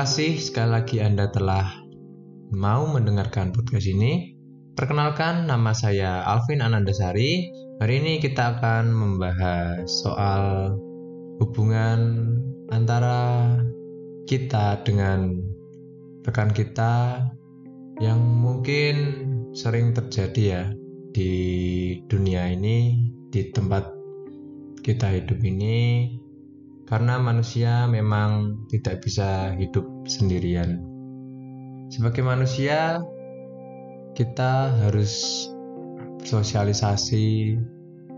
Kasih sekali lagi Anda telah mau mendengarkan podcast ini. Perkenalkan, nama saya Alvin Anandasari. Hari ini kita akan membahas soal hubungan antara kita dengan rekan kita yang mungkin sering terjadi ya di dunia ini, di tempat kita hidup ini karena manusia memang tidak bisa hidup sendirian. Sebagai manusia, kita harus bersosialisasi,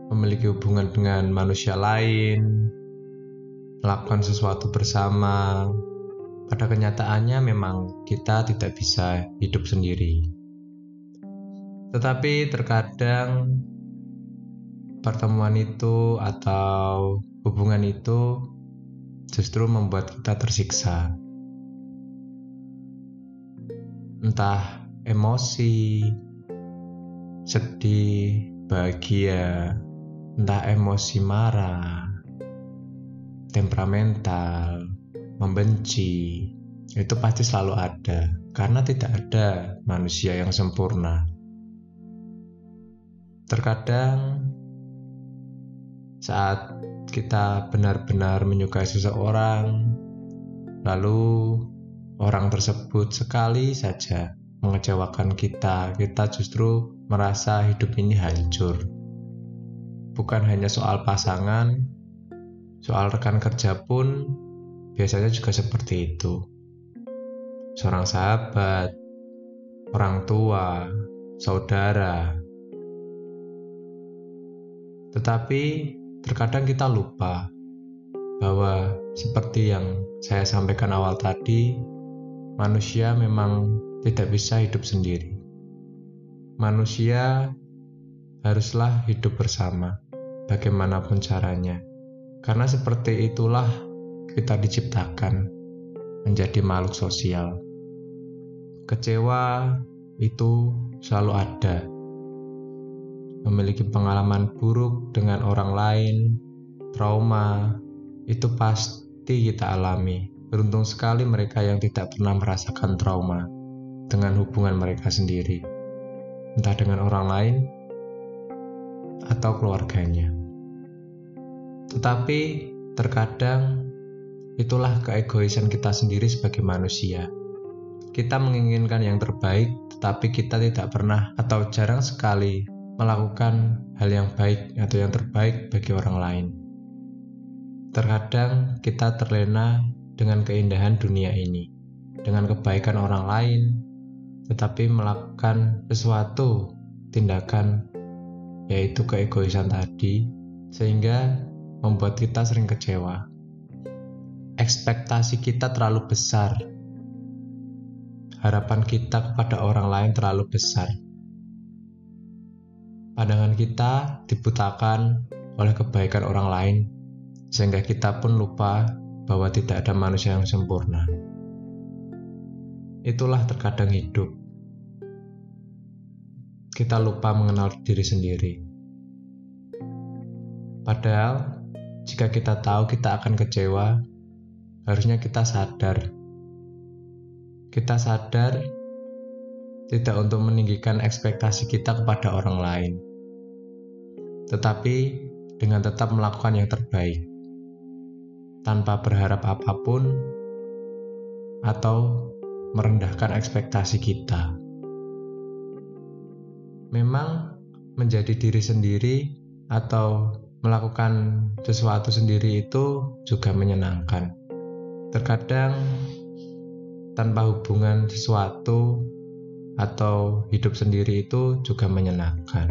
memiliki hubungan dengan manusia lain, melakukan sesuatu bersama. Pada kenyataannya, memang kita tidak bisa hidup sendiri, tetapi terkadang pertemuan itu atau hubungan itu justru membuat kita tersiksa. Entah emosi, sedih, bahagia, entah emosi marah, temperamental, membenci, itu pasti selalu ada karena tidak ada manusia yang sempurna. Terkadang saat kita benar-benar menyukai seseorang, lalu orang tersebut sekali saja mengecewakan kita, kita justru merasa hidup ini hancur. Bukan hanya soal pasangan, soal rekan kerja pun biasanya juga seperti itu. Seorang sahabat, orang tua, saudara. Tetapi Terkadang kita lupa bahwa seperti yang saya sampaikan awal tadi, manusia memang tidak bisa hidup sendiri. Manusia haruslah hidup bersama, bagaimanapun caranya, karena seperti itulah kita diciptakan menjadi makhluk sosial. Kecewa itu selalu ada, memiliki pengalaman buruk dengan orang lain, trauma, itu pasti kita alami. Beruntung sekali mereka yang tidak pernah merasakan trauma dengan hubungan mereka sendiri, entah dengan orang lain atau keluarganya. Tetapi terkadang itulah keegoisan kita sendiri sebagai manusia. Kita menginginkan yang terbaik, tetapi kita tidak pernah atau jarang sekali melakukan hal yang baik atau yang terbaik bagi orang lain. Terkadang kita terlena dengan keindahan dunia ini, dengan kebaikan orang lain, tetapi melakukan sesuatu tindakan yaitu keegoisan tadi, sehingga membuat kita sering kecewa. Ekspektasi kita terlalu besar, harapan kita kepada orang lain terlalu besar Pandangan kita dibutakan oleh kebaikan orang lain, sehingga kita pun lupa bahwa tidak ada manusia yang sempurna. Itulah terkadang hidup. Kita lupa mengenal diri sendiri. Padahal, jika kita tahu kita akan kecewa, harusnya kita sadar. Kita sadar tidak untuk meninggikan ekspektasi kita kepada orang lain, tetapi dengan tetap melakukan yang terbaik tanpa berharap apa pun atau merendahkan ekspektasi kita. Memang menjadi diri sendiri atau melakukan sesuatu sendiri itu juga menyenangkan. Terkadang tanpa hubungan sesuatu atau hidup sendiri itu juga menyenangkan.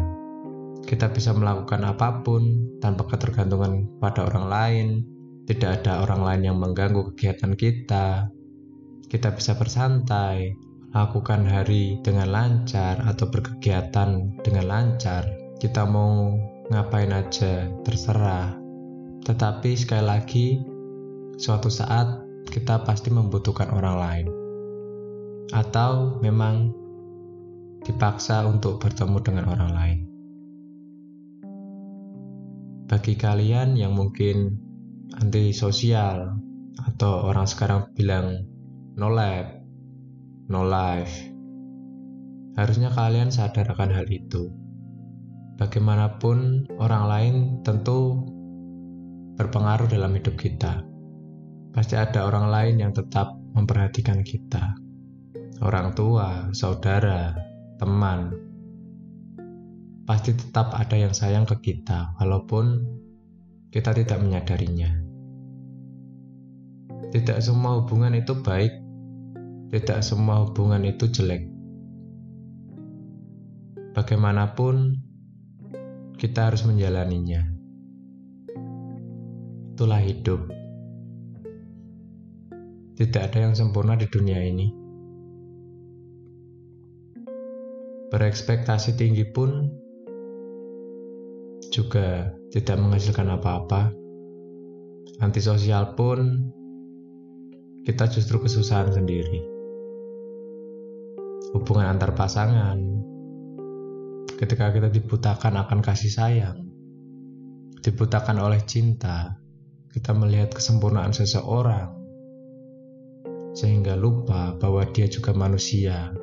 Kita bisa melakukan apa pun tanpa ketergantungan pada orang lain, tidak ada orang lain yang mengganggu kegiatan kita. Kita bisa bersantai, lakukan hari dengan lancar atau berkegiatan dengan lancar. Kita mau ngapain aja, terserah. Tetapi sekali lagi, suatu saat kita pasti membutuhkan orang lain. Atau memang dipaksa untuk bertemu dengan orang lain. Bagi kalian yang mungkin anti sosial, atau orang sekarang bilang no lab, no life. Harusnya kalian sadar akan hal itu. Bagaimanapun orang lain tentu berpengaruh dalam hidup kita. Pasti ada orang lain yang tetap memperhatikan kita. Orang tua, saudara, teman. Pasti tetap ada yang sayang ke kita walaupun kita tidak menyadarinya. Tidak semua hubungan itu baik, tidak semua hubungan itu jelek. Bagaimanapun, kita harus menjalaninya. Itulah hidup. Tidak ada yang sempurna di dunia ini. Berekspektasi tinggi pun juga tidak menghasilkan apa-apa. Antisosial pun kita justru kesusahan sendiri. Hubungan antar pasangan, ketika kita dibutakan akan kasih sayang, dibutakan oleh cinta, kita melihat kesempurnaan seseorang, sehingga lupa bahwa dia juga manusia.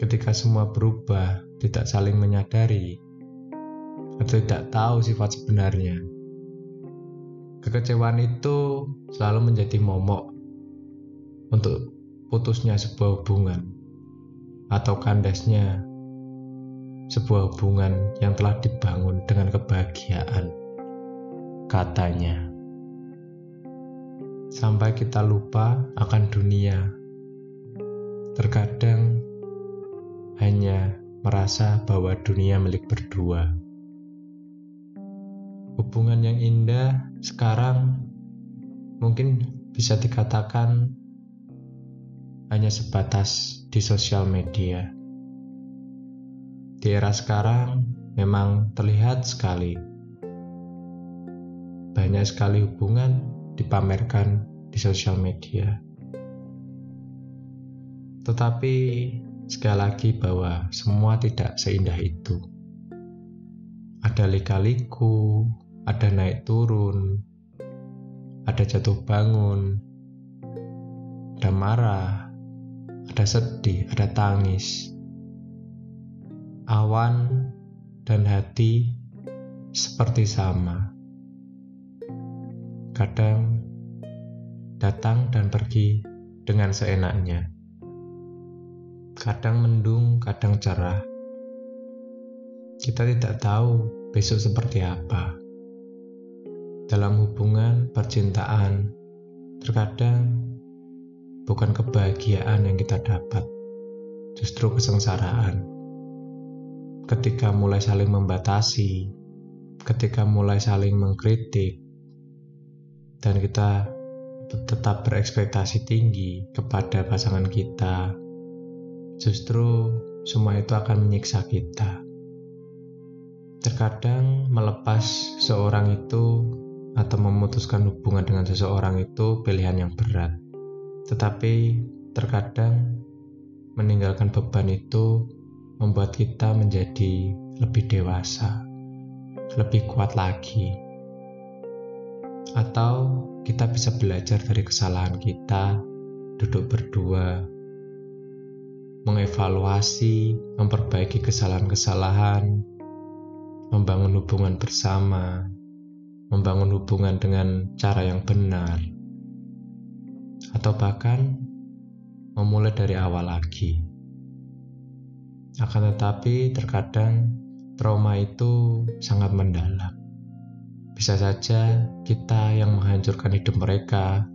Ketika semua berubah, tidak saling menyadari, atau tidak tahu sifat sebenarnya. Kekecewaan itu selalu menjadi momok untuk putusnya sebuah hubungan atau kandasnya sebuah hubungan yang telah dibangun dengan kebahagiaan. Katanya sampai kita lupa akan dunia. Terkadang hanya merasa bahwa dunia milik berdua. Hubungan yang indah sekarang mungkin bisa dikatakan hanya sebatas di sosial media. Di era sekarang memang terlihat sekali banyak sekali hubungan dipamerkan di sosial media. Tetapi sekali lagi bahwa semua tidak seindah itu. Ada lika-liku, ada naik turun, ada jatuh bangun, ada marah, ada sedih, ada tangis. Awan dan hati seperti sama kadang datang dan pergi dengan seenaknya. Kadang mendung, kadang cerah. Kita tidak tahu besok seperti apa. Dalam hubungan percintaan, terkadang bukan kebahagiaan yang kita dapat, justru kesengsaraan. Ketika mulai saling membatasi, ketika mulai saling mengkritik, dan kita tetap berekspektasi tinggi kepada pasangan kita, justru semua itu akan menyiksa kita. Terkadang melepas seorang itu atau memutuskan hubungan dengan seseorang itu pilihan yang berat. Tetapi terkadang meninggalkan beban itu membuat kita menjadi lebih dewasa, lebih kuat lagi atau kita bisa belajar dari kesalahan kita, duduk berdua, mengevaluasi, memperbaiki kesalahan-kesalahan, membangun hubungan bersama, membangun hubungan dengan cara yang benar, atau bahkan memulai dari awal lagi. Akan tetapi, terkadang trauma itu sangat mendalam bisa saja kita yang menghancurkan hidup mereka,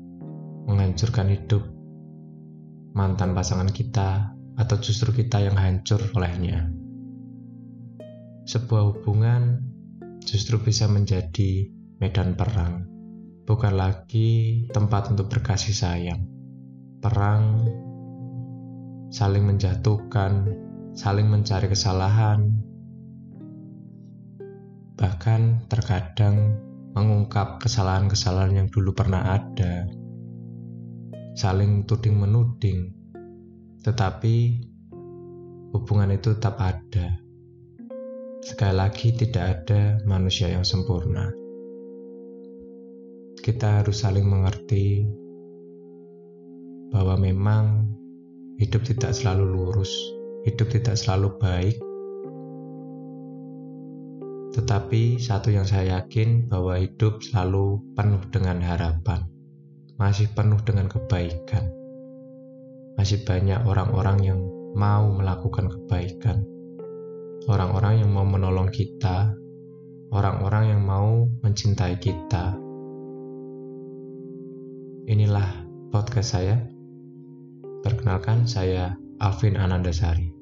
menghancurkan hidup mantan pasangan kita, atau justru kita yang hancur olehnya. Sebuah hubungan justru bisa menjadi medan perang, bukan lagi tempat untuk berkasih sayang. Perang saling menjatuhkan, saling mencari kesalahan, bahkan terkadang mengungkap kesalahan-kesalahan yang dulu pernah ada, saling tuding-menuding, tetapi hubungan itu tetap ada. Sekali lagi, tidak ada manusia yang sempurna. kita harus saling mengerti bahwa memang hidup tidak selalu lurus, hidup tidak selalu baik. Tetapi satu yang saya yakin bahwa hidup selalu penuh dengan harapan, masih penuh dengan kebaikan. Masih banyak orang-orang yang mau melakukan kebaikan. Orang-orang yang mau menolong kita, orang-orang yang mau mencintai kita. Inilah podcast saya. Perkenalkan, saya Alvin Anandasari.